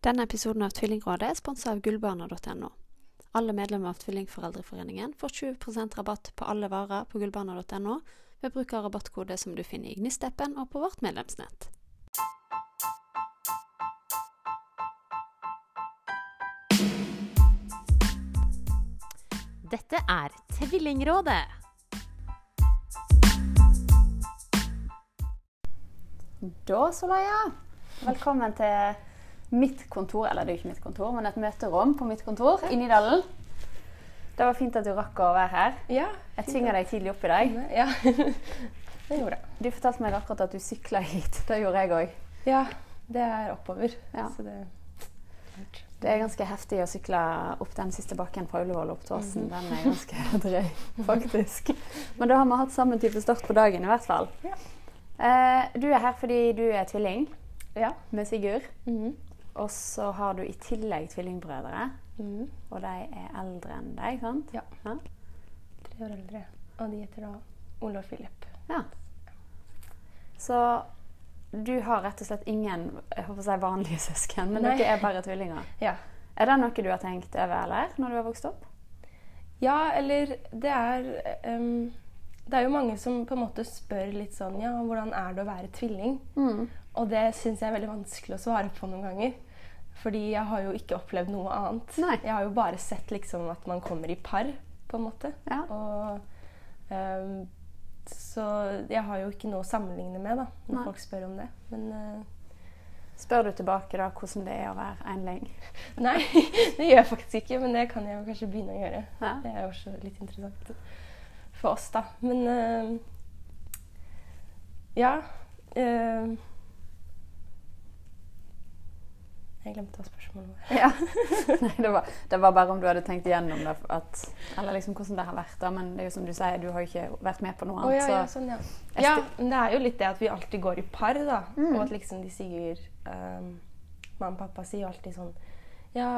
Denne episoden av Tvillingrådet er sponsa av gullbarna.no. Alle medlemmer av Tvillingforeldreforeningen får 20% rabatt på alle varer på gullbarna.no ved bruk av rabattkode som du finner i Gnist-appen og på vårt medlemsnett. Dette er Tvillingrådet. Da, Solaya, velkommen til mitt kontor, eller det er jo ikke mitt kontor, men et møterom på mitt kontor i Nydalen. Det var fint at du rakk å være her. Ja. Jeg tvinger deg tidlig opp i dag. ja. det gjorde jeg. Du fortalte meg akkurat at du sykla hit. Det gjorde jeg òg. Ja, det er oppover. Ja. Så det Det er ganske heftig å sykle opp den siste bakken fra Ullevål opp til Åsen. Den er ganske drøy, faktisk. Men da har vi hatt samme type start på dagen, i hvert fall. Ja. Eh, du er her fordi du er tvilling Ja. med Sigurd. Mhm. Og så har du i tillegg tvillingbrødre. mm. Og de er eldre enn deg, sant? Ja. Ja. Tre år eldre. Og de heter da Ole og Philip. ja. Så du har rett og slett ingen jeg håper å si vanlige søsken, men Nei. dere er bare tvillinger. Ja. Er det noe du har tenkt over, eller, når du har vokst opp? Ja, eller det er um, Det er jo mange som på en måte spør litt sånn Ja, hvordan er det å være tvilling? Og det syns jeg er veldig vanskelig å svare på noen ganger. Fordi jeg har jo ikke opplevd noe annet. Nei. Jeg har jo bare sett liksom at man kommer i par, på en måte. Ja. Og um, Så jeg har jo ikke noe å sammenligne med da, når Nei. folk spør om det. Men uh, Spør du tilbake da hvordan det er å være enling? nei, det gjør jeg faktisk ikke. Men det kan jeg jo kanskje begynne å gjøre. Ja. Det er jo også litt interessant for oss, da. Men uh, ja. eh, jeg glemte hva spørsmålet var. Ja. Nei, det var, det var bare om du hadde tenkt igjennom det, at, eller liksom hvordan det har vært. da, Men det er jo som du sier, du har jo ikke vært med på noe annet. ja, ja, så sånn, ja. Ja, men det er jo litt det at vi alltid går i par, da. Mm. Og at liksom de sier um, Mamma og pappa sier jo alltid sånn Ja,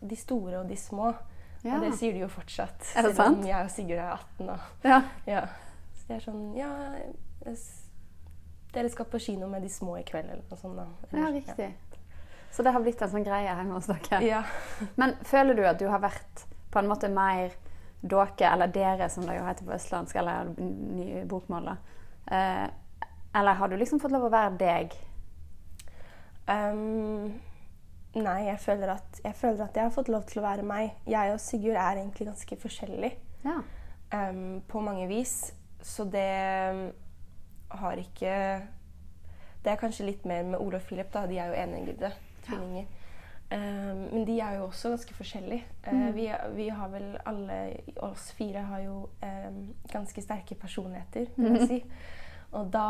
de store og de små. Ja. Og det sier de jo fortsatt. Er det selv om sant? jeg og Sigurd er 18 da. ja. Ja. Så det er sånn Ja, dere skal på kino med de små i kveld, eller noe sånt. da. ja, riktig. riktig. Så det har blitt en sånn greie hjemme hos dere. Ja. Men føler du at du har vært på en måte mer dere, eller dere som det jo heter på østlandsk, eller ny bokmål. Eh, eller har du liksom fått lov å være deg? Um, nei, jeg føler, at, jeg føler at jeg har fått lov til å være meg. Jeg og Sigurd er egentlig ganske forskjellige. Ja. um, på mange vis. Så det um, har ikke Det er kanskje litt mer med Ole og Philip, da. De er jo eneggede tvillinger. Um, men de er jo også ganske forskjellige. Uh, vi, vi har vel alle oss fire har jo um, ganske sterke personligheter, vil jeg si. Og da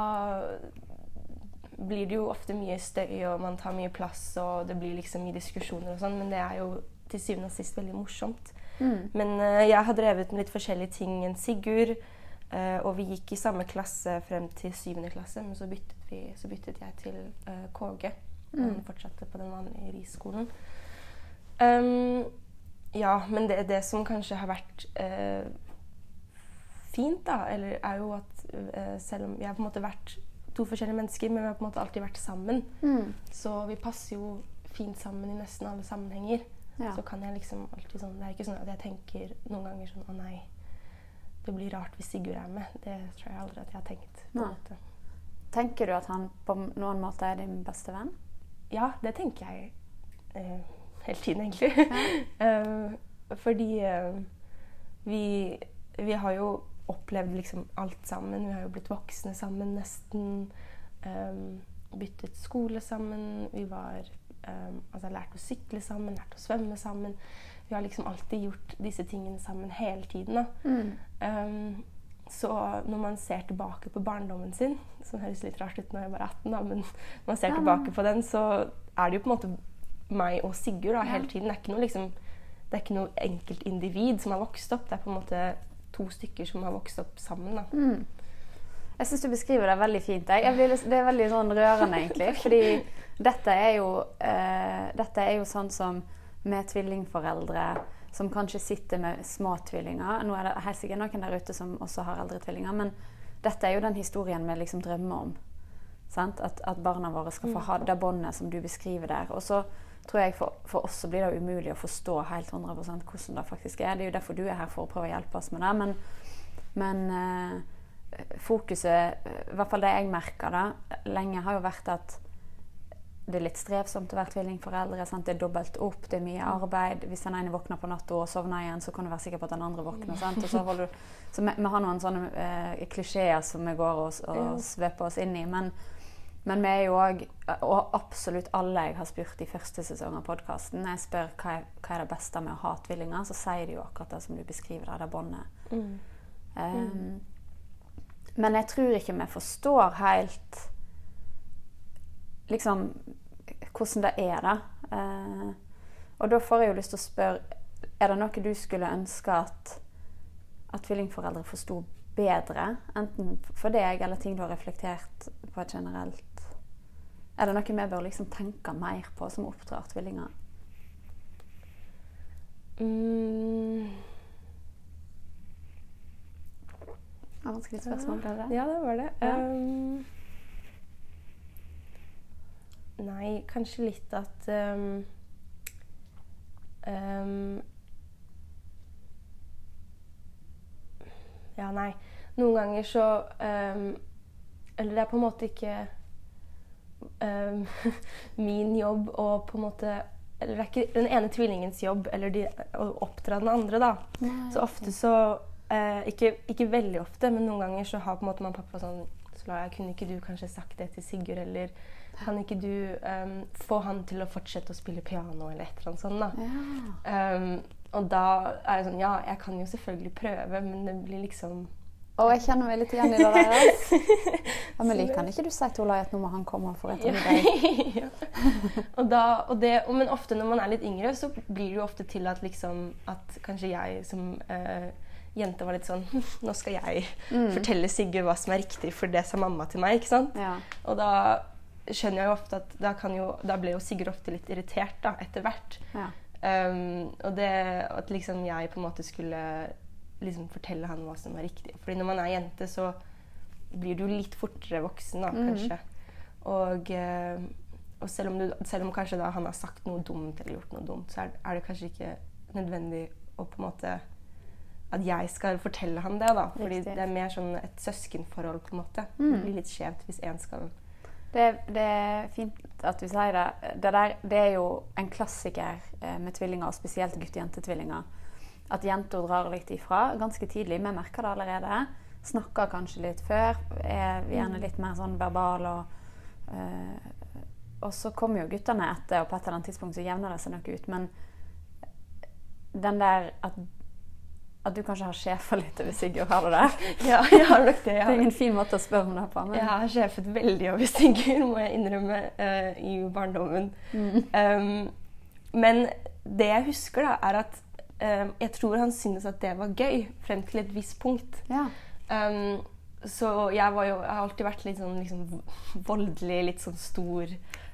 blir det jo ofte mye støy, og man tar mye plass, og det blir liksom mye diskusjoner og sånn, men det er jo til syvende og sist veldig morsomt. Mm. Men uh, jeg har drevet med litt forskjellige ting enn Sigurd. Uh, og vi gikk i samme klasse frem til syvende klasse, men så byttet, vi, så byttet jeg til uh, KG. Mm. Han fortsatte på den vanlige RIS-skolen. Um, ja, men det, det som kanskje har vært uh, fint, da, eller er jo at uh, selv om vi har på en måte vært to forskjellige mennesker, men vi har på en måte alltid vært sammen. Mm. Så vi passer jo fint sammen i nesten alle sammenhenger. Ja. Så kan jeg liksom alltid sånn Det er ikke sånn at jeg tenker noen ganger sånn Å nei, det blir rart hvis Sigurd er med. Det tror jeg aldri at jeg har tenkt. på en måte. Tenker du at han på noen måte er din beste venn? Ja, det tenker jeg eh, hele tiden, egentlig. Eh, fordi eh, vi, vi har jo opplevd liksom alt sammen. Vi har jo blitt voksne sammen nesten. eh, byttet skole sammen. Vi var eh, altså lært å sykle sammen, lært å svømme sammen. Vi har liksom alltid gjort disse tingene sammen hele tiden. da. Mm. Så når man ser tilbake på barndommen sin, som høres litt rart ut når jeg er 18, da, men når man ser Ja, tilbake på den, så er det jo på en måte meg og Sigurd da, hele tiden. Det er ikke noe, liksom, det er ikke noe enkelt individ som har vokst opp. Det er på en måte to stykker som har vokst opp sammen. Da. Mm. Jeg syns du beskriver det veldig fint. Lyst- det er veldig sånn rørende, egentlig. Fordi dette er jo, uh, dette er jo sånn som med tvillingforeldre som kanskje sitter med små tvillinger. Nå er det helt sikkert noen der ute som også har eldre tvillinger, men dette er jo den historien vi liksom drømmer om. Sant? At, at barna våre skal få ha det båndet som du beskriver der. Og så tror jeg for, for oss så blir det umulig å forstå helt 100 hvordan det faktisk er. Det er jo derfor du er her for å prøve å hjelpe oss med det. Men, men eh, fokuset, i hvert fall det jeg merker da, lenge har jo vært at det er litt strevsomt å være tvillingforeldre. Sant? Det er dobbelt opp, det er mye arbeid. Hvis den ene våkner på natta og sovner igjen, så kan du være sikker på at den andre våkner. Sant? Og så, du, så vi, vi har noen sånne eh, klisjeer som vi går og, og sveper oss inn i. Men, men vi er jo òg Og absolutt alle jeg har spurt i første sesong av podkasten, jeg spør hva er, hva er det beste med å ha tvillinger, så sier de jo akkurat det som du beskriver det, det båndet. Mm. Um, men jeg tror ikke vi forstår helt liksom hvordan det er, da. Eh, og da får jeg jo lyst til å spørre Er det noe du skulle ønske at, at tvillingforeldre forsto bedre? Enten for deg eller ting du har reflektert på generelt? Er det noe vi bør liksom tenke mer på som oppdrar tvillinger? Mm. Det var vanskelig spørsmål, ble det? Ja, det var det. Ja. Um, nei, kanskje litt at um, um, Ja, nei. Noen ganger så um, Eller det er på en måte ikke min jobb å på en måte Eller det er ikke den ene tvillingens jobb eller de, å oppdra den andre, da. Så ofte så uh, ikke, ikke veldig ofte, men noen ganger så har på en måte mamma pappa sånn så la jeg, kunne ikke du kanskje sagt det til Sigurd, eller kan ikke du um, få han til å fortsette å spille piano, eller et eller annet sånt, da. Ja. Um, og da er det sånn Ja, jeg kan jo selvfølgelig prøve, men det blir liksom Og jeg kjenner meg litt igjen i det der. men liker kan ikke du si til Olai at nå må han komme for et middag? ja. og da, og det, og, men ofte når man er litt yngre, så blir det jo ofte til at liksom At kanskje jeg som uh, jente var litt sånn Nå skal jeg fortelle Sigurd hva som er riktig, for det sa mamma til meg. ikke sant? Ja. Og da skjønner jeg jo ofte at da, kan jo, da ble jo Sigurd ofte litt irritert da, etter hvert. Ja. Um, og det at liksom jeg på en måte skulle liksom fortelle han hva som var riktig. Fordi når man er jente, så blir du litt fortere voksen, da, kanskje. Og, eh, og selv, om du, selv om kanskje da han har sagt noe dumt eller gjort noe dumt, så er, er det kanskje ikke nødvendig å på en måte at jeg skal fortelle han det, da. Fordi Riktig. det er mer sånn et søskenforhold, på en måte. Det blir litt skjevt hvis én skal Det, det er fint at du sier det. Det, der, det er jo en klassiker eh, med tvillinger, og spesielt gutt-jente-tvillinger. At jenter drar litt ifra ganske tidlig. Vi merker det allerede. Snakker kanskje litt før. Er gjerne litt mer sånn verbal og øh, Og så kommer jo guttene etter, og på et eller annet tidspunkt så jevner det seg noe ut. Men den der at, at du kanskje har sjefa litt over Sigurd, har du det? Ja, jeg har nok det. Det er en ingen fin måte å spørre om det på. Men, jeg har sjefet veldig over Sigurd, må jeg innrømme, uh, i barndommen. Um, men det jeg husker, da, er at um, jeg tror han syntes at det var gøy frem til et visst punkt. ja. Um, så jeg, var jo, jeg har alltid vært litt sånn liksom, voldelig, litt sånn stor.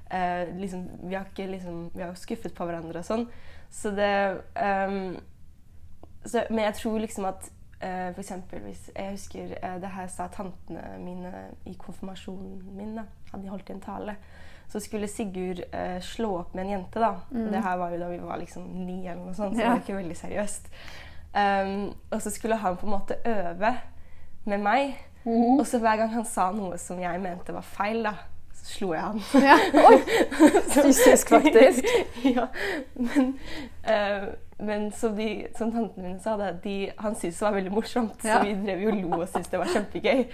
Uh, liksom, vi har ikke liksom, vi har jo skuffet på hverandre og sånn. Så det um, så, Men jeg tror liksom at uh, eksempel hvis Jeg husker uh, det her sa tantene mine i konfirmasjonen min. da, Hadde de holdt en tale. Så skulle Sigurd uh, slå opp med en jente. da. Det her var jo da vi var liksom ni, eller noe sånt, så det var ikke veldig seriøst. Um, og så skulle han på en måte øve med meg. Og så hver gang han sa noe som jeg mente var feil, da, så slo jeg han. Ja. Oi! Fysisk, faktisk. ja. Men, eh, men som, de, som tantene mine sa, det, de, han syntes det var veldig morsomt. Ja. Så vi drev jo lo og syntes det var kjempegøy.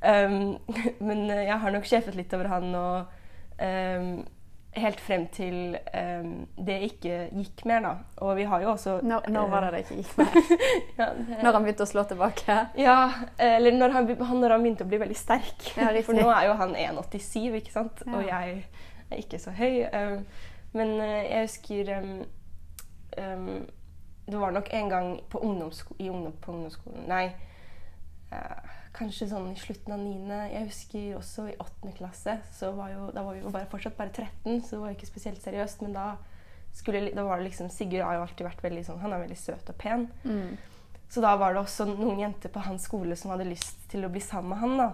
Um, men eh, jeg har nok sjefet litt over han og um, helt frem til um, det ikke gikk mer, da. Og vi har jo også Når, når var det det ikke gikk mer? ja, det, Når han begynte å slå tilbake? ja, eller når han, når han begynte å bli veldig sterk. Ja. For nå er jo han 1,87, ikke sant? Og jeg er ikke så høy. Um, men uh, jeg husker um, Det var nok en gang på, ungdomssko ungdom, på ungdomsskolen Nei, uh, kanskje sånn i slutten av niende. Jeg husker også i åttende klasse. Så var jo, da var vi bare, fortsatt bare 13, så det var jo ikke spesielt seriøst. Men da, skulle, da var det liksom Sigurd har jo alltid vært veldig sånn Han er veldig søt og pen. Mm. Så da var det også noen jenter på hans skole som hadde lyst til å bli sammen med han. da.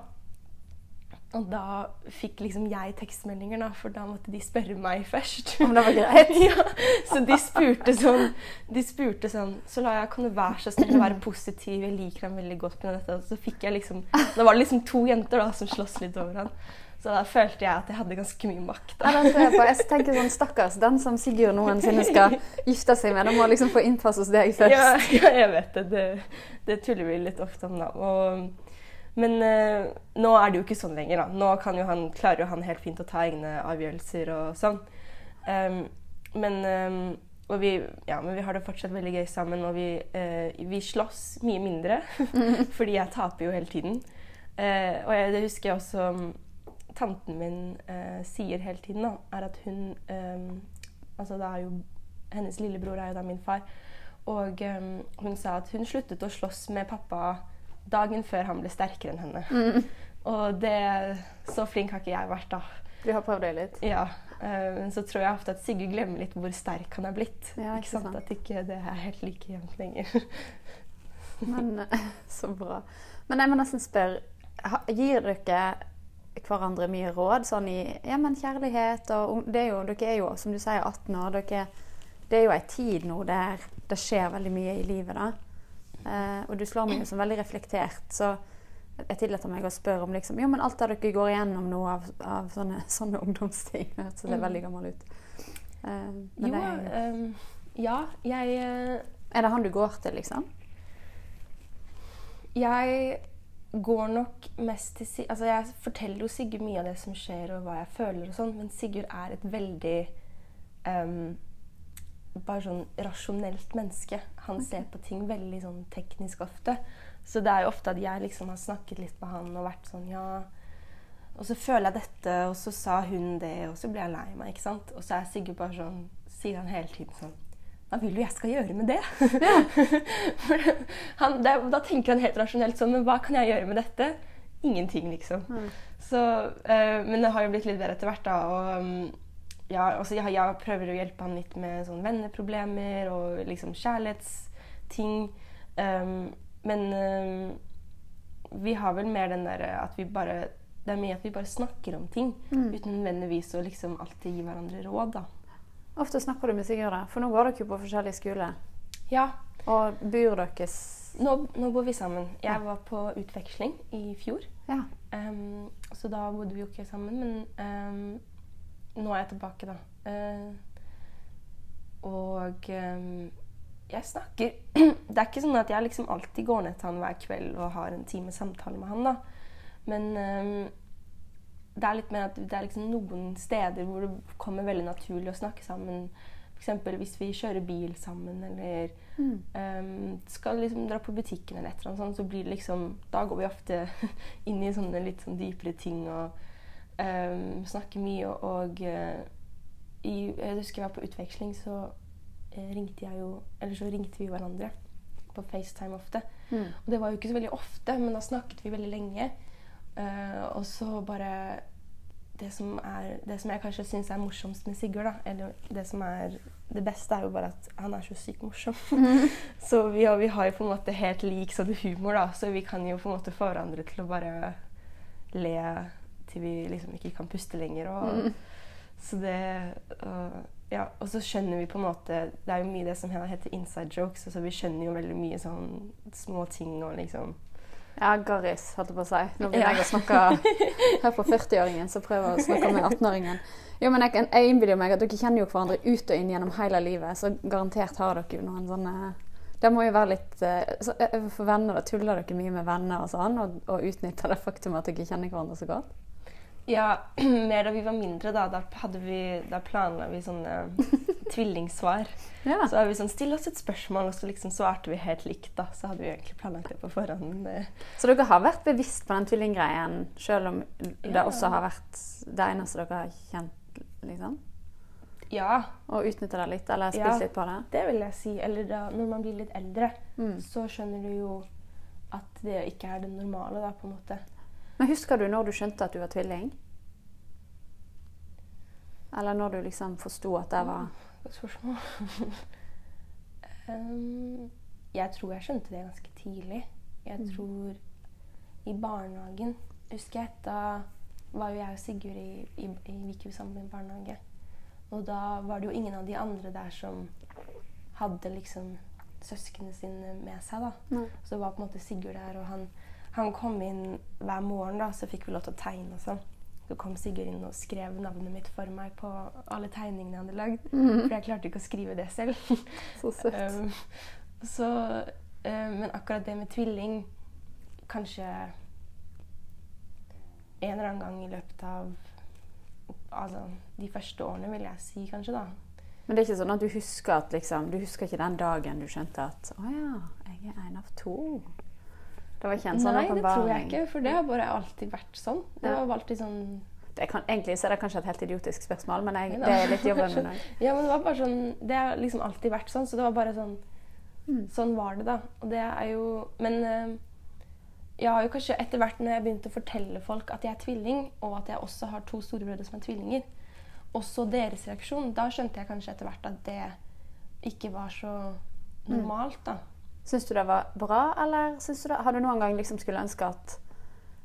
Og da fikk liksom jeg tekstmeldinger, da, for da måtte de spørre meg først. Om det var greit? ja, så de spurte sånn De spurte sånn Så la jeg, kan du være så snill å være positiv, jeg liker ham veldig godt med dette. Og så fikk jeg liksom Da var det liksom to jenter da som sloss litt over han. Så da følte jeg at jeg hadde ganske mye makt. Da. Ja, jeg på. Jeg tenker sånn, Stakkars den som Sigurd noensinne skal gifte seg med. Den må liksom få innpass hos deg først. Ja, ja, jeg vet det. det. Det tuller vi litt ofte om, da. Og, men eh, nå er det jo ikke sånn lenger, da. Nå jo han, klarer jo han helt fint å ta egne avgjørelser og sånn. Um, men, um, og vi, ja, men vi har det fortsatt veldig gøy sammen, og vi, eh, vi slåss mye mindre. fordi jeg taper jo hele tiden. Eh, og jeg, det husker jeg også um, tanten min eh, sier hele tiden, da, er at hun em, Altså det er jo Hennes lillebror er jo da min far. Og hun sa at hun sluttet å slåss med pappa dagen før han ble sterkere enn henne. Og det Så flink har ikke jeg vært, da. Du har prøvd det litt? Ja. eh, Men så tror jeg ofte at Sigurd glemmer litt hvor sterk han er blitt. Ja, ikke sant. At ikke det er helt like jevnt lenger. Men eh, Så bra. Men jeg må nesten spørre Gir dere hverandre mye råd sånn i ja, men kjærlighet og det er jo, Dere er jo, som du sier, 18 år. Dere, det er jo ei tid nå der det skjer veldig mye i livet. da. Eh, og du slår meg jo som veldig reflektert. Så jeg tillater meg å spørre om liksom, jo, men alt det dere går igjennom nå av, av sånne, sånne ungdomsting. Så det er veldig gammel ut. Eh, men Jo, det er, um, ja, jeg eh, er det han du går til, liksom? Jeg går nok mest til Sigurd Altså, jeg forteller jo Sigurd mye av det som skjer, og hva jeg føler og sånn, men Sigurd er et veldig um, bare sånn rasjonelt menneske. Han ser på ting veldig sånn teknisk ofte. Så det er jo ofte at jeg liksom har snakket litt med han og vært sånn Ja. Og så føler jeg dette, og så sa hun det, og så blir jeg lei meg. ikke sant? Og så er Sigurd bare sånn Sier han hele tiden sånn Hva vil du jeg skal gjøre med det? Han, det, da tenker han helt rasjonelt sånn Men hva kan jeg gjøre med dette? Ingenting, liksom. Så, eh, men det har jo blitt litt bedre etter hvert, da. Og um, ja, altså jeg, jeg prøver å hjelpe han litt med sånn venneproblemer og liksom kjærlighetsting. Um, men um, vi har vel mer den derre at vi bare Det er mye at vi bare snakker om ting uten nødvendigvis å liksom alltid gi hverandre råd, da. Ofte snakker du med Sigurd, for nå går dere jo på forskjellige skoler. Ja, Og bor deres nå, nå bor vi sammen. Jeg var på utveksling i fjor. Ja. Um, så da bodde vi jo ikke sammen, men um, nå er jeg tilbake, da. Uh, og um, jeg snakker Det er ikke sånn at jeg liksom alltid går ned til han hver kveld og har en time samtale med han, da. Men um, det er litt mer at det er liksom noen steder hvor det kommer veldig naturlig å snakke sammen. F.eks. hvis vi kjører bil sammen eller um, skal liksom dra på butikken eller et eller annet sånt, så blir det liksom Da går vi ofte inn i sånne litt sånn dypere ting og um, snakker mye. Og uh, i, jeg husker jeg var på utveksling, så eh, ringte jeg jo Eller så ringte vi hverandre på FaceTime ofte. Og det var jo ikke så veldig ofte, men da snakket vi veldig lenge. Uh, og så bare det som, er, det som jeg kanskje syns er morsomst med Sigurd, da, eller det som er det beste, er jo bare at han er så sykt morsom. så vi, har- vi har jo på en måte helt lik sånn humor, da, så vi kan jo på en måte få hverandre til å bare le til vi liksom ikke kan puste lenger. Og, Så det og, ja, Og så skjønner vi på en måte Det er jo mye det som heter inside jokes. Altså vi skjønner jo veldig mye sånn små ting og liksom Ja, Garris, holdt jeg på å si. Nå begynner Ja. jeg å snakke her på 40-åringen som prøver å snakke med 18-åringen. Jo, men jeg, jeg innbiller meg at dere kjenner jo hverandre ut og inn gjennom hele livet, så garantert har dere jo noen sånne Det må jo være litt eh, så, eh, For venner, da tuller dere mye med venner og sånn, og, og utnytter det faktum at dere kjenner hverandre så godt? Ja, mer da vi var mindre, da. Da, hadde vi, da planla vi sånne tvillingsvar. Ja. Så var vi sånn Still oss et spørsmål, og så liksom svarte vi helt likt, da. Så hadde vi egentlig planlagt det på forhånd. Eh, Så dere har vært bevisst på den tvillinggreien, selv om det Ja. også har vært det eneste dere har kjent, liksom? ja, Og utnytta det litt, eller Ja. litt på det? det vil jeg si. Eller da, når man blir litt eldre, Mm. så skjønner du jo at det ikke er det normale, da, på en måte. Men husker du når du skjønte at du var tvilling? Eller når du liksom forsto at det var Godt spørsmål. um, jeg tror jeg skjønte det ganske tidlig. Jeg tror i barnehagen husker jeg da var jo jeg og Sigurd i, i, i Viku sammen i barnehage. Og da var det jo ingen av de andre der som hadde liksom søsknene sine med seg. da. Mm. Så det var på en måte Sigurd der, og han, han kom inn hver morgen, da, så fikk vi lov til å tegne og sånn. Så kom Sigurd inn og skrev navnet mitt for meg på alle tegningene jeg hadde lagd. For jeg klarte ikke å skrive det selv. Så søtt. Um, så, um, men akkurat det med tvilling Kanskje en eller annen gang i løpet av altså, de første årene, vil jeg si kanskje, da. Men det er ikke sånn at du husker at liksom, du husker ikke den dagen du skjønte at å ja, jeg er en av to. Det var ikke en sånn Nei, det tror jeg ikke, for det har bare alltid vært sånn. Det Ja. var alltid sånn Det kan, egentlig så er det kanskje et helt idiotisk spørsmål, men jeg, det er litt jobben min òg. Ja, men det var bare sånn Det har liksom alltid vært sånn, så det var bare sånn Mm. Sånn var det, da. Og det er jo Men eh, jeg har jo kanskje etter hvert når jeg begynte å fortelle folk at jeg er tvilling, og at jeg også har to storebrødre som er tvillinger, også deres reaksjon, da skjønte jeg kanskje etter hvert at det ikke var så normalt, da. Syns du det var bra, eller du det, har du noen gang liksom skulle ønske at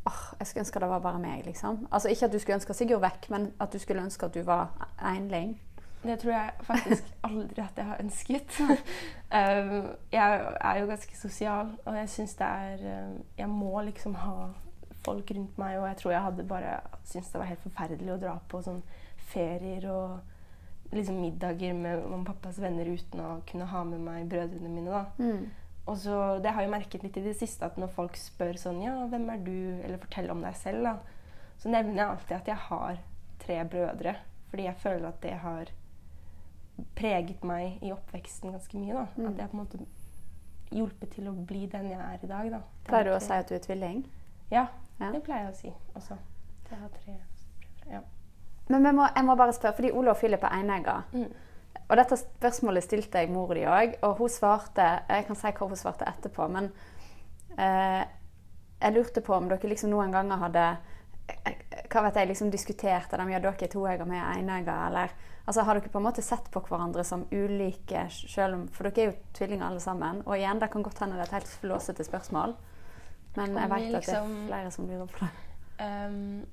oh, jeg skulle ønske det var bare meg, liksom? Altså Ikke at du skulle ønske Sigurd vekk, men at du skulle ønske at du var enling? Det tror jeg faktisk aldri at jeg har ønsket. um, jeg er jo ganske sosial, og jeg syns det er um, Jeg må liksom ha folk rundt meg, og jeg tror jeg hadde bare syntes det var helt forferdelig å dra på sånn ferier og liksom middager med mamma og pappas venner uten å kunne ha med meg brødrene mine, da. Mm. Og så, Det har jeg merket litt i det siste, at når folk spør sånn Ja, hvem er du? Eller fortell om deg selv, da. Så nevner jeg alltid at jeg har tre brødre. Fordi jeg føler at det har preget meg i oppveksten ganske mye. da. Mm. At jeg på en måte hjulpet til å bli den jeg er i dag. da. Det Pleier du å si at du er tvilling? Ja, Ja. det pleier jeg å si også. Jeg har tre brødre. Ja. Men må, jeg må bare spørre, fordi Olav Philip er enegga. Mm. Og dette spørsmålet stilte jeg mor di òg, og hun svarte Jeg kan si hva hun svarte etterpå, men eh, jeg lurte på om dere liksom noen ganger hadde hva vet jeg, liksom diskutert det med ja, dere er toegger, vi er enegger, eller altså, Har dere på en måte sett på hverandre som ulike, selv om, for dere er jo tvillinger alle sammen? Og igjen, det kan godt hende det er et helt flåsete spørsmål, men jeg vet liksom, at det er liksom- flere som lurer på det. Um,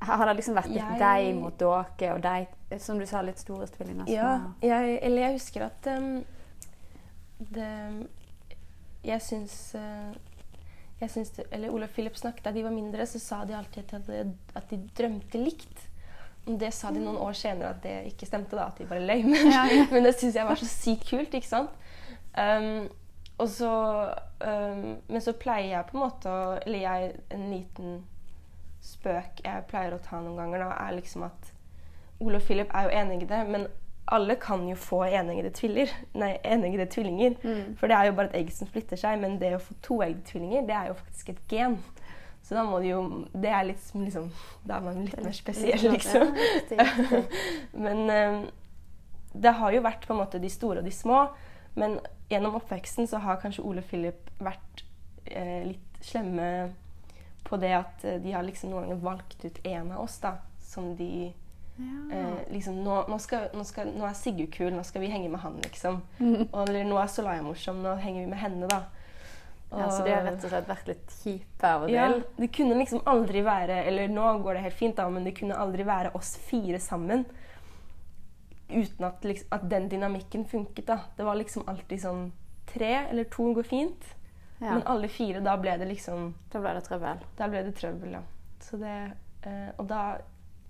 Har det liksom vært litt Jeg- deg mot dere, og deg, som du sa, litt store tvillinger? Ja, jeg, eller jeg husker at um, det Jeg syns uh, jeg syns det, eller Olav Philip snakket da de var mindre, så sa de alltid at de, at de drømte likt. Det sa de noen år senere at det ikke stemte, da, at de bare løy. Men, Ja, ja. men det syns jeg var så sykt kult, ikke sant? Um, og så, um, men så pleier jeg på en måte å Eller jeg, en liten spøk jeg pleier å ta noen ganger, da, er liksom at Ole og Philip er jo eneggede, men alle kan jo få eneggede tvillinger. Mm. For det er jo bare et egg som splitter seg, men det å få toeggede tvillinger, det er jo faktisk et gen. Så da må det jo Det er litt som liksom Da er man litt mer spesiell, liksom. Riktig, riktig. Men eh, det har jo vært på en måte de store og de små. Men gjennom oppveksten så har kanskje Ole og Philip vært eh, litt slemme på det at eh, de har liksom noen ganger valgt ut en av oss da, som de Ja. eh, liksom, nå, nå, skal, nå, skal, nå er Sigurd kul, nå skal vi henge med han, liksom. Mm. Og, eller nå er Solaya morsom, nå henger vi med henne, da. ja, så de har rett og slett vært litt kjipe av og ja, det kunne liksom aldri være Eller nå går det helt fint, da, men det kunne aldri være oss fire sammen uten at, liksom, at den dynamikken funket. da. Det var liksom alltid sånn tre eller to går fint, Ja. men alle fire, da ble det liksom Da ble det trøbbel. Da ble det trøbbel, ja. Så det, eh, og da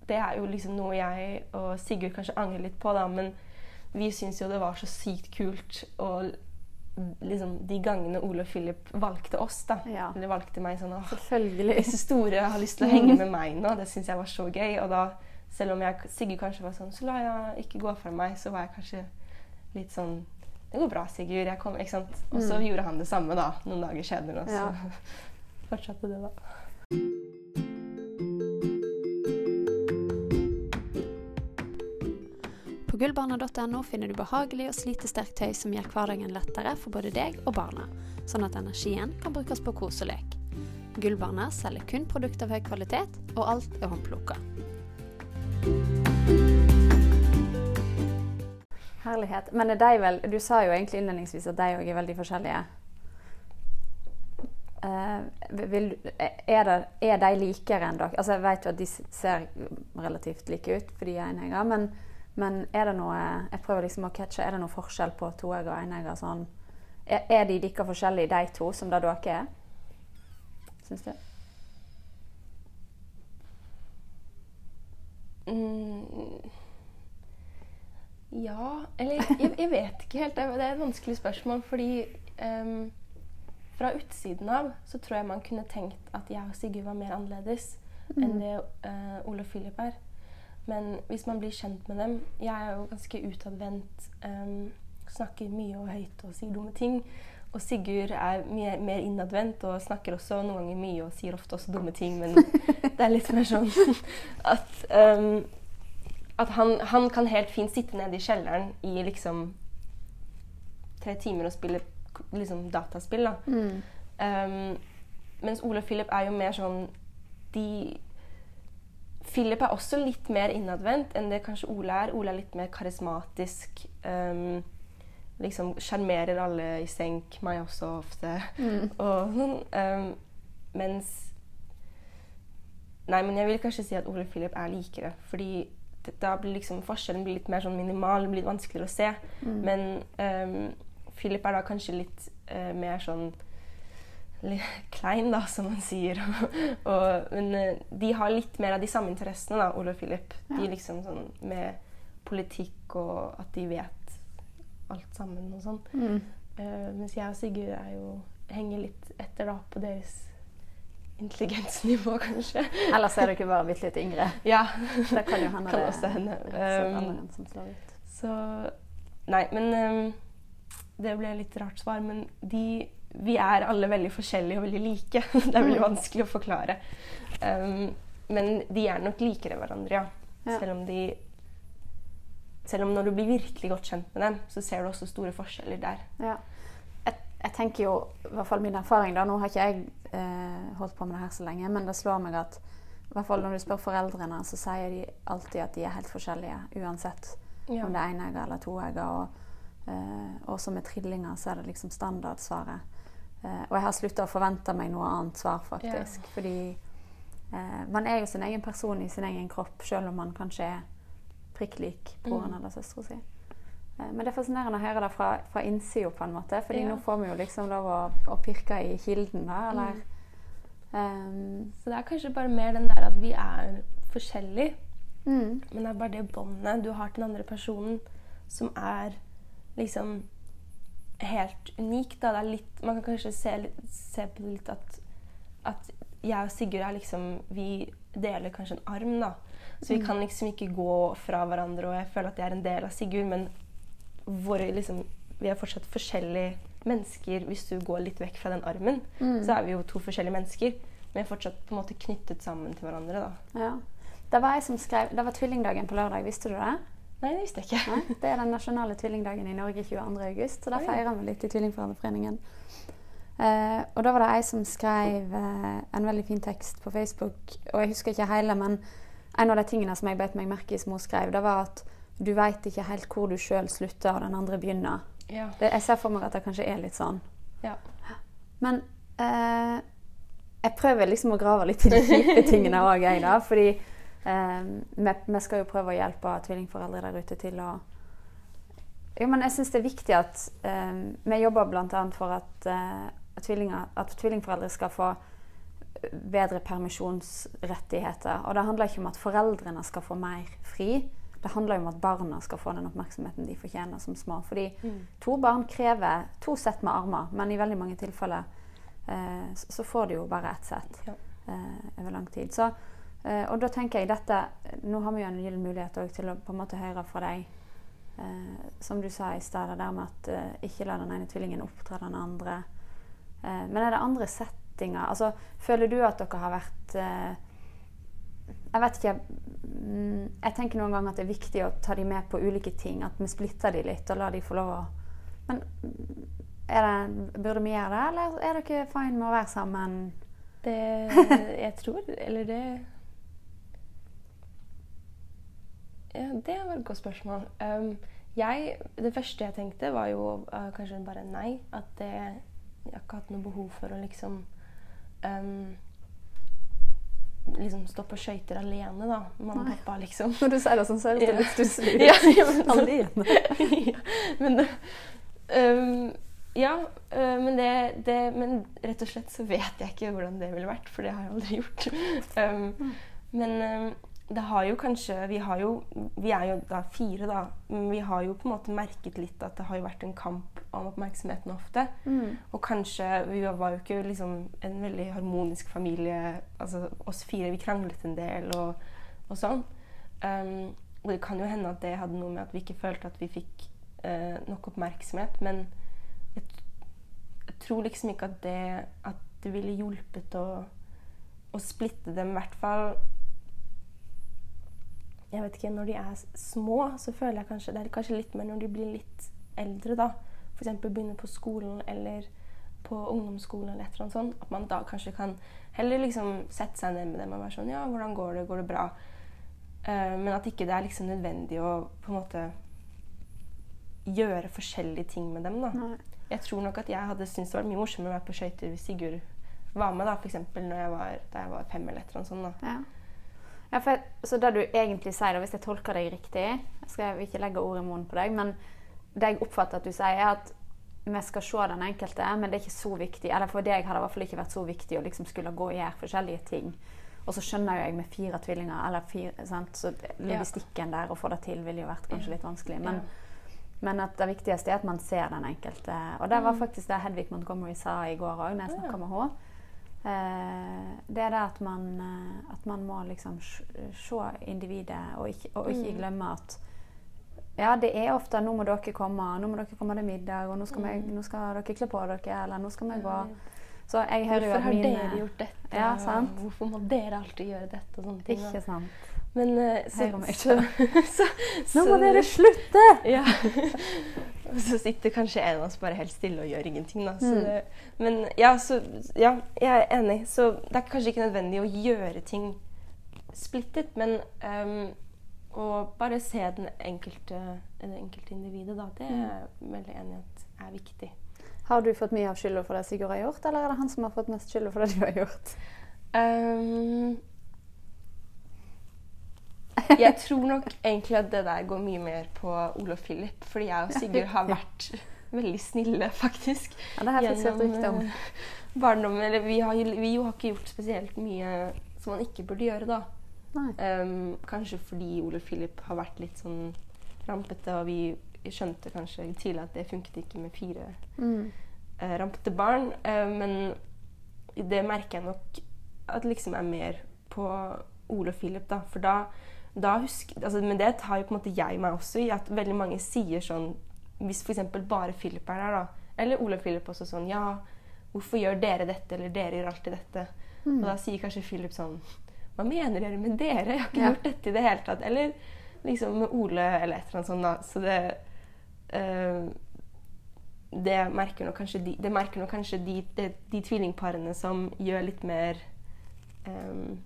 Det er jo liksom noe jeg og Sigurd kanskje angrer litt på, da, men vi syns jo det var så sykt kult og liksom de gangene Ole og Philip valgte oss, da. Ja. Eller valgte meg sånn Selvfølgelig. disse store har lyst til å henge med meg nå. Det syns jeg var så gøy. Og da, selv om jeg, Sigurd kanskje var sånn Så la jeg ikke gå fra meg, så var jeg kanskje litt sånn Det går bra, Sigurd. Jeg kommer, ikke sant? Og så Mm. gjorde han det samme da, noen dager senere. Og så Ja. fortsatte det, da. På gullbarna.no finner du behagelig og slitesterkt tøy som gjør hverdagen lettere for både deg og barna, sånn at energien kan brukes på kos og lek. Gullbarna selger kun produkter av høy kvalitet, og alt er håndplukka. Herlighet. Men er de vel Du sa jo egentlig innledningsvis at de òg er veldig forskjellige. Uh, vil, er, det, er de likere enn dere? Altså, jeg vet jo at de ser relativt like ut, for de er enegger. Men, men er det noe jeg prøver liksom å catche, er det noe forskjell på toegger og enegger? Sånn, er, er de like forskjellige, de to, som det dere er? Syns du? Mm. Ja Eller jeg, jeg, vet ikke helt. Det er et vanskelig spørsmål. Fordi um, fra utsiden av så tror jeg man kunne tenkt at jeg og Sigurd var mer annerledes mm. enn det uh, Ole og Philip er. Men hvis man blir kjent med dem Jeg er jo ganske utadvendt. Um, snakker mye og høyt og sier dumme ting. Og Sigurd er mer, mer innadvendt og snakker også noen ganger mye og sier ofte også dumme ting, men det er litt mer sånn at, um, at han, han, kan helt fint sitte nede i kjelleren i liksom tre timer og spille liksom, dataspill. da. Mm. Um, mens Ole og Philip er jo mer sånn de Philip er også litt mer innadvendt enn det kanskje Ole er. Ole er litt mer karismatisk. Um, liksom sjarmerer alle i senk, meg også ofte. Mm. Og, um, mens Nei, men jeg vil kanskje si at Ole Philip er likere. Fordi da blir liksom forskjellen blir litt mer sånn minimal, det blir litt vanskeligere å se. Mm. Men um, Philip er da kanskje litt uh, mer sånn litt klein, da, som man sier. og, men uh, de har litt mer av de samme interessene, da, Ole og Philip. Ja. De liksom sånn med politikk og at de vet alt sammen og sånn. Mm. Uh, mens jeg og Sigurd er jo, henger litt etter da på deres intelligensnivå, kanskje. Ellers er dere bare bitte litt yngre. Ja. Det kan jo hende kan også hende. Um, som slår ut. Så Nei, men um, Det ble litt rart svar, men de vi er alle veldig forskjellige og veldig like. det er veldig mm. vanskelig å forklare. Um, men de er nok likere hverandre, ja. ja. Selv om de selv om når du blir virkelig godt kjent med dem, så ser du også store forskjeller der. Ja. Jeg, tenker jo, i hvert fall min erfaring da, Nå har ikke jeg eh, holdt på med det her så lenge, men det slår meg at i hvert fall når du spør foreldrene, så sier de alltid at de er helt forskjellige. Uansett ja. om det er enegger eller toegger. Og, eh, også med trillinger så er det liksom standardsvaret. Eh, og jeg har slutta å forvente meg noe annet svar, faktisk. Ja. Fordi eh, man er jo sin egen person i sin egen kropp, selv om man kanskje er prikk lik broren mm. eller søstera si. Eh, men det er fascinerende å høre det fra, fra innsida, på en måte. Fordi ja. nå får vi jo liksom lov å, å pirke i kilden. Eller mm. um, Så det er kanskje bare mer den der at vi er forskjellige. Mm. Men det er bare det båndet du har til den andre personen, som er liksom helt unikt. Da. Det er litt, man kan kanskje se, se på det litt at, at jeg og Sigurd er liksom Vi deler kanskje en arm, da. Så vi mm. kan liksom ikke gå fra hverandre, og jeg føler at jeg er en del av Sigurd, men våre, liksom, vi er fortsatt forskjellige mennesker. Hvis du går litt vekk fra den armen, mm. så er vi jo to forskjellige mennesker. Men fortsatt på en måte knyttet sammen til hverandre. da. Ja. Det var jeg som skrev, det var tvillingdagen på lørdag. Visste du det? Nei, det visste jeg ikke. Nei, det er den nasjonale tvillingdagen i Norge 22.8, så da feirer vi litt i Tvillingforeldreforeningen. Uh, og da var det ei som skrev uh, en veldig fin tekst på Facebook. Og jeg husker ikke hele, men en av de tingene som jeg beit meg merke i som hun skrev, det var at du veit ikke helt hvor du sjøl slutter og den andre begynner. Ja. Det, jeg ser for meg at det kanskje er litt sånn. Ja. Men eh, jeg prøver liksom å grave litt i de kjipe tingene òg, jeg, da. Fordi eh, vi, vi, skal jo prøve å hjelpe tvillingforeldre der ute til å Jo, men jeg syns det er viktig at eh, Vi jobber bl.a. for at, eh, at, at tvillingforeldre skal få bedre permisjonsrettigheter. Og det handler ikke om at foreldrene skal få mer fri. Det handler jo om at barna skal få den oppmerksomheten de fortjener som små. Fordi mm. to barn krever to sett med armer, men i veldig mange tilfeller eh, så får de jo bare ett sett ja. eh, over lang tid. Så, eh, og da tenker jeg dette Nå har vi jo en gyllen mulighet til å på en måte høre fra deg. Eh, som du sa i stad, det der med at eh, ikke la den ene tvillingen oppdra den andre. Eh, men er det andre settinger? Altså, føler du at dere har vært Jeg vet ikke mm, Jeg tenker noen ganger at det er viktig å ta dem med på ulike ting. At vi splitter dem litt og lar dem få lov å Men det, burde vi gjøre det, eller er dere fine med å være sammen? Det Jeg tror Eller det ja, Det var et godt spørsmål. Um, jeg, det første jeg tenkte, var jo uh, kanskje bare nei. At det, jeg har ikke hatt noe behov for å liksom ehm, liksom stå på skøyter alene, da. Mamma og pappa, liksom. Når du sier det sånn, så er det litt stusslig. Ja, ja, men- Alene. ja, men um, ja, øh, men det, det Men rett og slett så vet jeg ikke hvordan det ville vært, for det har jeg aldri gjort. Um, men um, det har jo kanskje Vi har jo Vi er jo da fire, da. Men vi har jo på en måte merket litt at det har jo vært en kamp om oppmerksomheten ofte. Mm. Og kanskje Vi var jo ikke liksom en veldig harmonisk familie. Altså oss fire, vi kranglet en del og, og sånn. Um, og det kan jo hende at det hadde noe med at vi ikke følte at vi fikk uh, nok oppmerksomhet. Men jeg, jeg tror liksom ikke at det, at det ville hjulpet å, å splitte dem, i hvert fall Jeg vet ikke, Når de er små, så føler jeg kanskje Det er kanskje litt mer når de blir litt eldre, da. F.eks. begynner på skolen eller på ungdomsskolen eller et eller annet sånt. At man da kanskje kan heller liksom sette seg ned med dem og være sånn Ja, hvordan går det? Går det bra? Uh, men at ikke det er liksom nødvendig å på en måte gjøre forskjellige ting med dem. da. Nei. Jeg tror nok at jeg hadde syntes det var mye morsommere å være på skøyter hvis Sigurd var med, da, f.eks. Da jeg var fem eller et eller annet sånt. da. Ja. Ja, for, så det du egentlig sier, da, hvis jeg tolker deg riktig Jeg skal ikke legge ord i munnen på deg, men det jeg oppfatter at du sier, er at vi skal se den enkelte, men det er ikke så viktig. Eller for deg har det i hvert fall ikke vært så viktig å liksom skulle gå og gjøre forskjellige ting. Og så skjønner jo jeg med fire tvillinger, eller fire, sant? så logistikken der, å få det til, ville jo vært kanskje litt vanskelig. Men, men at det viktigste er at man ser den enkelte. Og det var faktisk det Hedvig Montgomery sa i går òg, når jeg snakka med henne. Eh, det er det at man, eh, at man må liksom se individet, og ikke, og ikke glemme at ja, det er ofte 'nå må dere komme', 'nå må dere komme til middag', og 'nå skal, vi, nå skal dere kle på dere', eller 'nå skal vi gå'. Så jeg hører jo Hvorfor har dere gjort dette? Ja, sant? Hvorfor må dere alltid gjøre dette? og sånne ting. Ikke sant. Men eh, så, så, så, Nå må dere slutte! Ja. Og så sitter kanskje en av oss bare helt stille og gjør ingenting. Da. Så Mm. det, men ja, så, ja, jeg er enig. Så det er kanskje ikke nødvendig å gjøre ting splittet, men um, å bare se den enkelte, det enkelte individet, da, det er jeg veldig enig i at er viktig. Har du fått mye av skylda for det Sigurd har gjort, eller er det han som har fått mest skylda for det du har gjort? Ehm, jeg tror nok egentlig at det der går mye mer på Ole og Philip, fordi jeg og Sigurd har vært veldig snille, faktisk. Ja, det har jeg faktisk hørt rykte om. eh, barndommen. Eller vi har, vi har ikke gjort spesielt mye som man ikke burde gjøre, da. Ehm, kanskje fordi Ole Philip har vært litt sånn rampete, og vi skjønte kanskje tidlig at det funket ikke med fire Mm. uh, rampete barn. Uh, men det merker jeg nok at liksom er mer på Ole og Philip, da. For da husker altså, Men det tar jo på en måte jeg meg også i, at veldig mange sier sånn Hvis f.eks. bare Philip er der, da, eller og Philip også sånn Ja, hvorfor gjør dere dette, eller dere gjør alltid dette? Og da sier kanskje Philip sånn Hva mener dere med dere? Jeg har ikke Ja. gjort dette i det hele tatt. Eller liksom med Ole, eller et eller annet sånt, da. Så det øh, det merker nok kanskje de, det merker nok kanskje de, de, de tvillingparene som gjør litt mer um,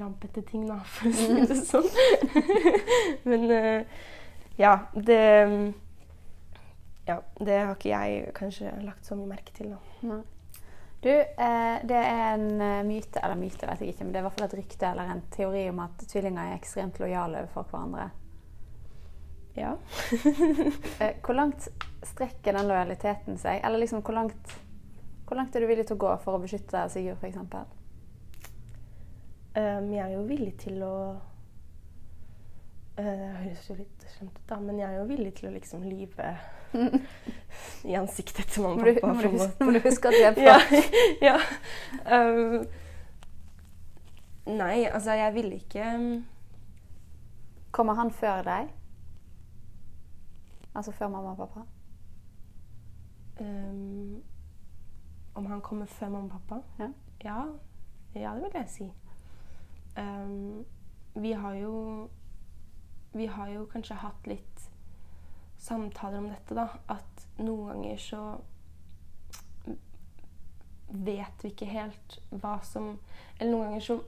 rampete ting, da, for å si det sånn. Men uh, ja, det Ja, det har ikke jeg kanskje lagt så mye merke til, da. Du, eh, det er en eh, myte, eller myte vet jeg ikke, men det er i hvert fall et rykte eller en teori om at tvillinger er ekstremt lojale overfor hverandre. Ja. Eh, hvor langt strekker den lojaliteten seg? Eller liksom, hvor langt, hvor langt er du villig til å gå for å beskytte Sigurd, f.eks.? Um, jeg er jo villig til å Det uh, høres jo litt slemt ut, da, men jeg er jo villig til å liksom lyve i ansiktet til mamma og pappa. må du, huske, må du huske at vi er på ja, ja. Um, nei, altså jeg ville ikke um, Kommer han før deg? Altså før mamma og pappa? um, Om han kommer før mamma og pappa? Ja. Ja, ja det vil jeg si. Um, vi har jo Vi har jo kanskje hatt litt samtaler om dette, da. At noen ganger så vet vi ikke helt hva som Eller noen ganger så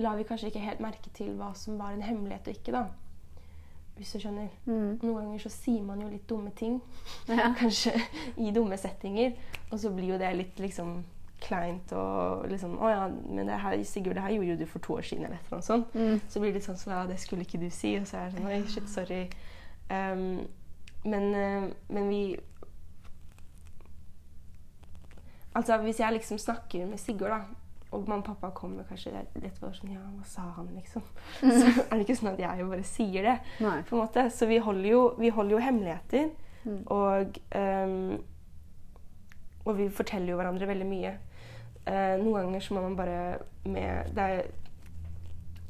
lar vi kanskje ikke helt merke til hva som var en hemmelighet og ikke, da. Hvis du skjønner. Mm. Noen ganger så sier man jo litt dumme ting. Ja. Kanskje i dumme settinger. Og så blir jo det litt liksom kleint og liksom Å ja, men det her, Sigurd, det her gjorde jo du for to år siden, eller et eller annet sånt. Mm. Så blir det litt sånn sånn Ja, det skulle ikke du si. Og så er det sånn Oi, shit, sorry. Um, men, uh, men vi Altså, hvis jeg liksom snakker med Sigurd, da, og mamma og pappa kommer kanskje litt og sånn Ja, hva sa han, liksom? Så er det ikke sånn at jeg bare sier det. Nei. på en måte. Så vi holder jo, vi holder jo hemmeligheter. Mm. Og, um, og vi forteller jo hverandre veldig mye. Eh, noen ganger så må man bare med det er,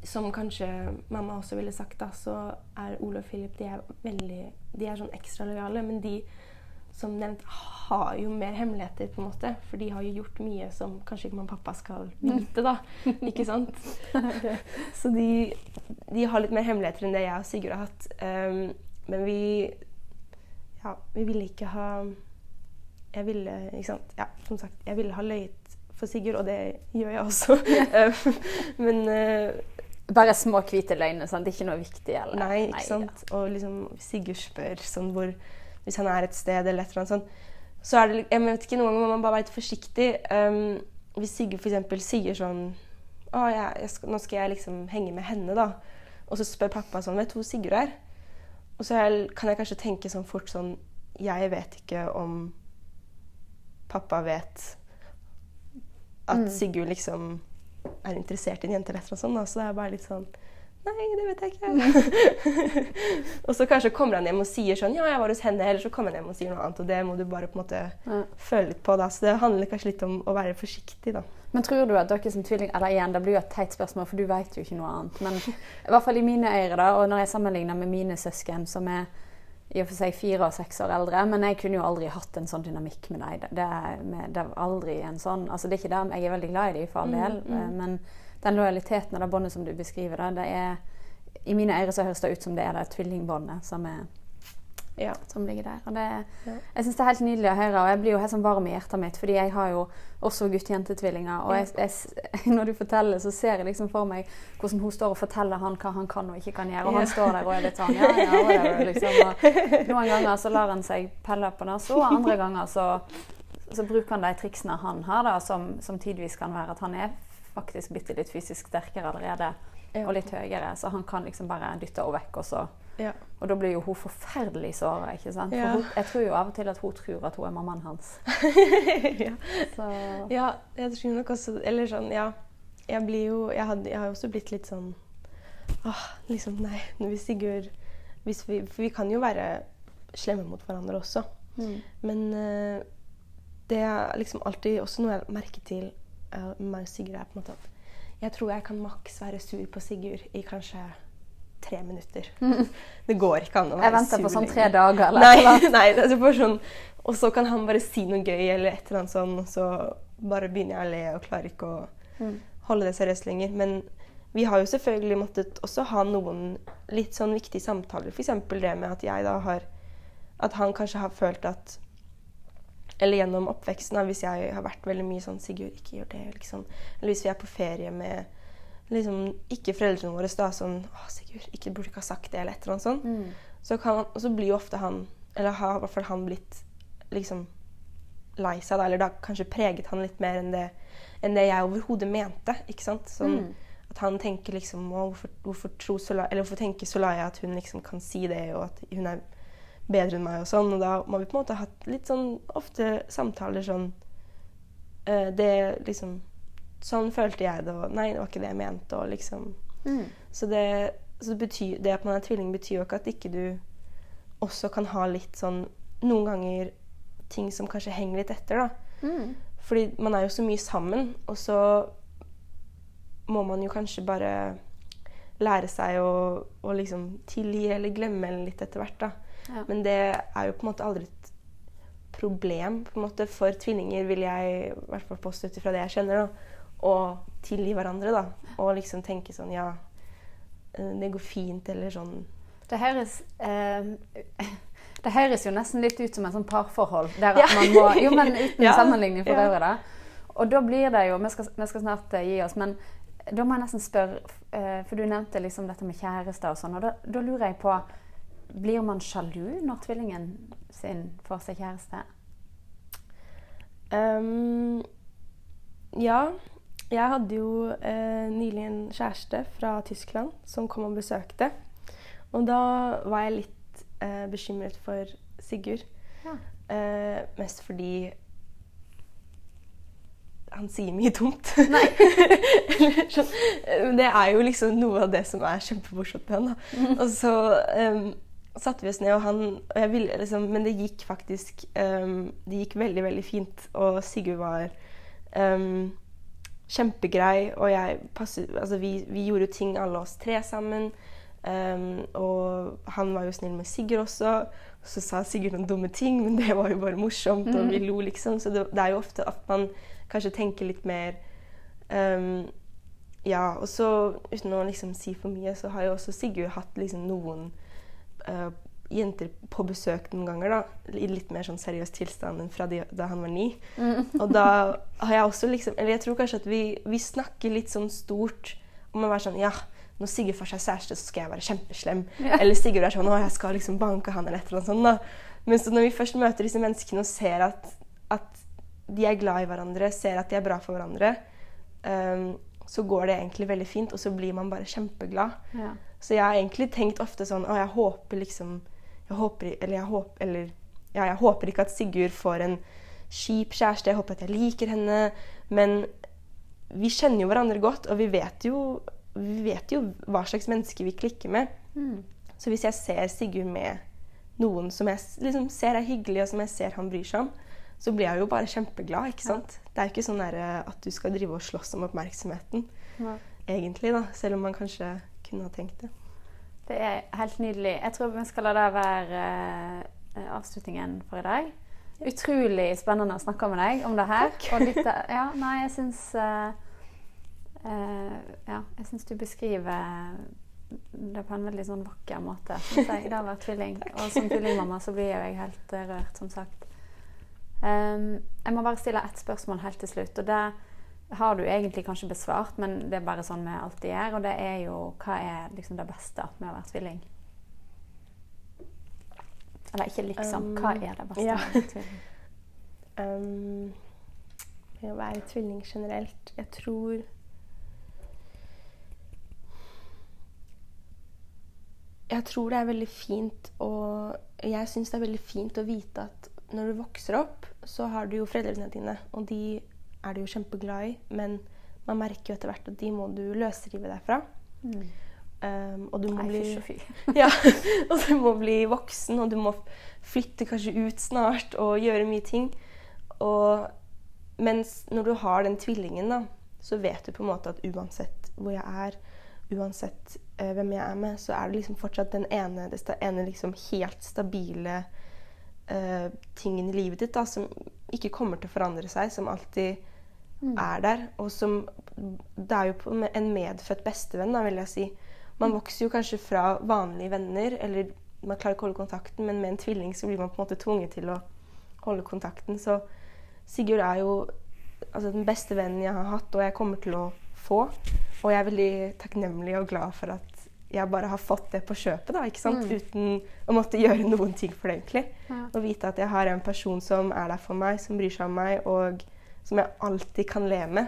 Som kanskje mamma også ville sagt, da, så er Ole og Philip de er veldig De er sånn ekstra lojale, men de som nevnt har jo mer hemmeligheter, på en måte. For de har jo gjort mye som kanskje ikke mamma pappa skal vite, da. Ikke sant? Så de, de har litt mer hemmeligheter enn det jeg og Sigurd har hatt. Um, men vi Ja, vi ville ikke ha Jeg ville, Ja, som sagt, jeg ville ha løyet for Sigurd, og det gjør jeg også. Um, men uh, Bare små, hvite løgner. sant? Det er ikke noe viktig? eller? Nei, ikke sant. Og liksom Sigurd spør sånn hvor Hvis han er et sted eller et eller annet sånt, så er det Jeg vet ikke, noen ganger må man bare være litt forsiktig. Um, hvis Sigurd f.eks. sier sånn Å, jeg, jeg skal, nå skal jeg liksom henge med henne, da. Og så spør pappa sånn Vet du hvor Sigurd er? Og så jeg, kan jeg kanskje tenke sånn fort sånn Jeg vet ikke om pappa vet at Mm. Sigurd liksom er interessert i en jente eller noe sånt. Så det er bare litt sånn Nei, det vet jeg ikke. og så kanskje kommer han hjem og sier sånn Ja, jeg var hos henne. Eller så kommer han hjem og sier noe annet. Og det må du bare på en måte Ja. føle litt på. da. Så det handler kanskje litt om å være forsiktig, da. Men tror du at dere som tvilling Eller igjen, det blir jo et teit spørsmål, for du vet jo ikke noe annet. Men i hvert fall i mine øyne, da, og når jeg sammenligner med mine søsken, som er i og for seg fire og seks år eldre, men jeg kunne jo aldri hatt en sånn dynamikk med dem. Det, med, det aldri en sånn Altså, det er ikke det. Jeg er veldig glad i dem, for all del, eh, men den lojaliteten og det båndet som du beskriver, da, det er I mine ører så høres det ut som det er det tvillingbåndet som er Ja. som ligger der. Og det, Ja. Jeg syns det er helt nydelig å høre, og jeg blir jo helt sånn varm i hjertet mitt, fordi jeg har jo også gutt-jente-tvillinger. Og jeg, jeg, når du forteller, så ser jeg liksom for meg hvordan hun står og forteller han hva han kan og ikke kan gjøre. Og han står der og er litt sånn ja, ja, whatever, liksom. Og noen ganger så lar han seg pelle på nesa, og andre ganger så, så bruker han de triksene han har, da, som, som tidvis kan være at han er faktisk bitte litt fysisk sterkere allerede. Og litt høyere, så han kan liksom bare dytte henne vekk, og så Ja. og da blir jo hun forferdelig såra. ikke sant? For hun, jeg tror jo av og til at hun tror at hun er mammaen hans. ja. Så ja, jeg tror nok også Eller sånn, ja. Jeg blir jo Jeg, hadde, jeg har jo også blitt litt sånn Åh, liksom, nei. hvis vi Sigurd hvis vi, For vi kan jo være slemme mot hverandre også. mm. Men uh, det er liksom alltid også noe jeg merker til meg og Sigurd, er på en måte at jeg tror jeg kan maks være sur på Sigurd i kanskje tre minutter. Det går ikke an å være Jeg venter på sånn tre dager eller Nei, nei altså bare sånn, og så kan han bare si noe gøy eller et eller annet sånn, og så bare begynner jeg å le og klarer ikke å Mm. holde det seriøst lenger. Men vi har jo selvfølgelig måttet også ha noen litt sånn viktige samtaler. F.eks. det med at jeg da har At han kanskje har følt at Eller gjennom oppveksten, hvis jeg har vært veldig mye sånn 'Sigurd, ikke gjør det', liksom. Eller hvis vi er på ferie med liksom ikke foreldrene våre, da sånn 'Å, Sigurd, ikke burde ikke ha sagt det', eller et eller annet sånt. Mm. Så, kan, han- så blir jo ofte han Eller har i hvert fall han blitt liksom lei seg, da. Eller da kanskje preget han litt mer enn det, enn det jeg overhodet mente. ikke sant? Sånn Mm. At han tenker liksom «Å, hvorfor, hvorfor, tror Sola, eller hvorfor tenker Solaya at hun liksom kan si det, og at hun er bedre enn meg, og sånn. Og da må vi på en måte ha hatt litt sånn ofte samtaler sånn eh, Det liksom Sånn følte jeg det, og nei, det var ikke det jeg mente, og liksom Mm. så det, så det, betyr, det at man er tvilling, betyr jo ikke at ikke du også kan ha litt sånn Noen ganger ting som kanskje henger litt etter, da. Mm. Fordi man er jo så mye sammen, og så må man jo kanskje bare lære seg å, å liksom tilgi eller glemme litt etter hvert, da. Ja. Men det er jo på en måte aldri et problem på en måte for tvillinger, vil jeg i hvert fall påstå ut ifra det jeg kjenner, da. Å tilgi hverandre, da. Og liksom tenke sånn Ja, eh, det går fint, eller sånn Det høres eh, Det høres jo nesten litt ut som et sånn parforhold. Der Ja. at man må, jo, men uten Ja. sammenligning for Ja. øvrig, da. Og da blir det jo Vi skal, vi skal snart eh, gi oss, men da må jeg nesten spørre eh, For du nevnte liksom dette med kjærester og sånn, og da, da lurer jeg på Blir man sjalu når tvillingen sin får seg kjæreste? Um, Ja. Jeg hadde jo eh, nylig en kjæreste fra Tyskland som kom og besøkte. Og da var jeg litt eh, bekymret for Sigurd. Ja. Eh, mest fordi han sier mye dumt. Sånn. Det er jo liksom noe av det som er kjempemorsomt med han. da. Og så em, satte vi oss ned, og han og jeg ville liksom, Men det gikk faktisk em, Det gikk veldig, veldig fint. Og Sigurd var em, kjempegrei, og jeg passet Altså, vi, vi gjorde jo ting alle oss tre sammen. Um, og han var jo snill med Sigurd også. Så sa Sigurd noen dumme ting, men det var jo bare morsomt, og vi lo, liksom. Så det, det er jo ofte at man kanskje tenker litt mer um, Ja, og så uten å liksom si for mye, så har jo også Sigurd hatt liksom noen eh, jenter på besøk noen ganger, da. I litt mer sånn seriøs tilstand enn fra de, da han var ni. Og da har jeg også liksom Eller jeg tror kanskje at vi, vi snakker litt sånn stort om å være sånn Ja, når Sigurd får seg kjæreste, så skal jeg være kjempeslem. Ja. Eller Sigurd er sånn Å, jeg skal liksom banke han, eller et eller annet sånt. da. Men så når vi først møter disse menneskene og ser at, at de er glad i hverandre, ser at de er bra for hverandre, um, så går det egentlig veldig fint, og så blir man bare kjempeglad. Ja. Så jeg har egentlig tenkt ofte sånn Å, jeg håper liksom jeg håper, Eller jeg håper Eller ja, jeg håper ikke at Sigurd får en kjip kjæreste. Jeg håper at jeg liker henne. Men vi kjenner jo hverandre godt, og vi vet jo, vi vet jo hva slags mennesker vi klikker med. Mm. Så hvis jeg ser Sigurd med noen som jeg liksom ser er hyggelig, og som jeg ser han bryr seg om, så blir jeg jo bare kjempeglad. ikke sant? Det er jo ikke sånn eh, at du skal drive og slåss om oppmerksomheten, Ja. egentlig, da. Selv om man kanskje kunne ha tenkt det. Det er helt nydelig. Jeg tror vi skal la det være eh, avslutningen for i dag. Utrolig spennende å snakke med deg om det her. Litt, ja, nei, jeg syns uh, uh, Ja, jeg syns du beskriver det på en veldig sånn vakker måte. Jeg. Det har vært tvilling. Og som tvillingmamma så blir jeg helt rørt, som sagt. Um, jeg må bare stille ett spørsmål helt til slutt. og det har du egentlig kanskje besvart, men det er bare sånn vi alltid gjør. Og det er jo hva er liksom det beste med å være tvilling? Eller ikke liksom. Um, Hva er det beste ja. med å være tvilling? Um, med å være tvilling generelt Jeg tror Jeg tror det er veldig fint og Jeg syns det er veldig fint å vite at når du vokser opp, så har du jo foreldrene dine, og de er du jo kjempeglad i, men man merker jo etter hvert at de må du løsrive deg fra. Mm. Um, og du må Nei, bli ja, og du må bli voksen, og du må flytte kanskje ut snart og gjøre mye ting. Og, mens når du har den tvillingen, da, så vet du på en måte at uansett hvor jeg er, uansett eh, hvem jeg er med, så er det liksom fortsatt den ene, det ene liksom helt stabile eh, tingen i livet ditt da, som ikke kommer til å forandre seg, som alltid er der, og som Det er jo en- medfødt bestevenn, da, vil jeg si. Man vokser jo kanskje fra vanlige venner, eller man klarer ikke å holde kontakten, men med en tvilling så blir man på en måte tvunget til å holde kontakten. Så Sigurd er jo altså, den beste vennen jeg har hatt, og jeg kommer til å få. Og jeg er veldig takknemlig og glad for at jeg bare har fått det på kjøpet, da, ikke sant? uten å måtte gjøre noen ting for det, egentlig. Ja. Og vite at jeg har en person som er der for meg, som bryr seg om meg, og som jeg alltid kan le med.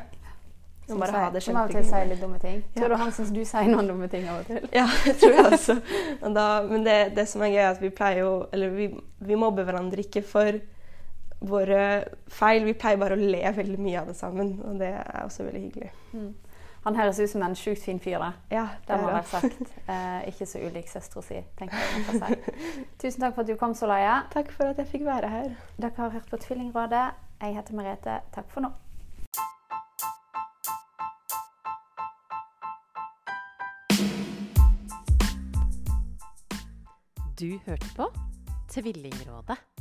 Som bare ha det Som av og til sier litt dumme ting. Ja. Tror du han syns du sier noen dumme ting av og til? Ja, det tror jeg også. Men, da, men det, det som er gøy, er at vi pleier jo Eller vi, vi mobber hverandre ikke for våre feil. Vi pleier bare å le veldig mye av det sammen, og det er også veldig hyggelig. Han høres ut som en sjukt fin fyr, da. Ja, Det må jeg være sagt. Eh, ikke så ulik søstera si, tenker jeg. si. Tusen takk for at du kom, Solaya. Takk for at jeg fikk være her. Dere har hørt på Tvillingrådet. Jeg heter Merete. Takk for nå. Du hørte på Tvillingrådet.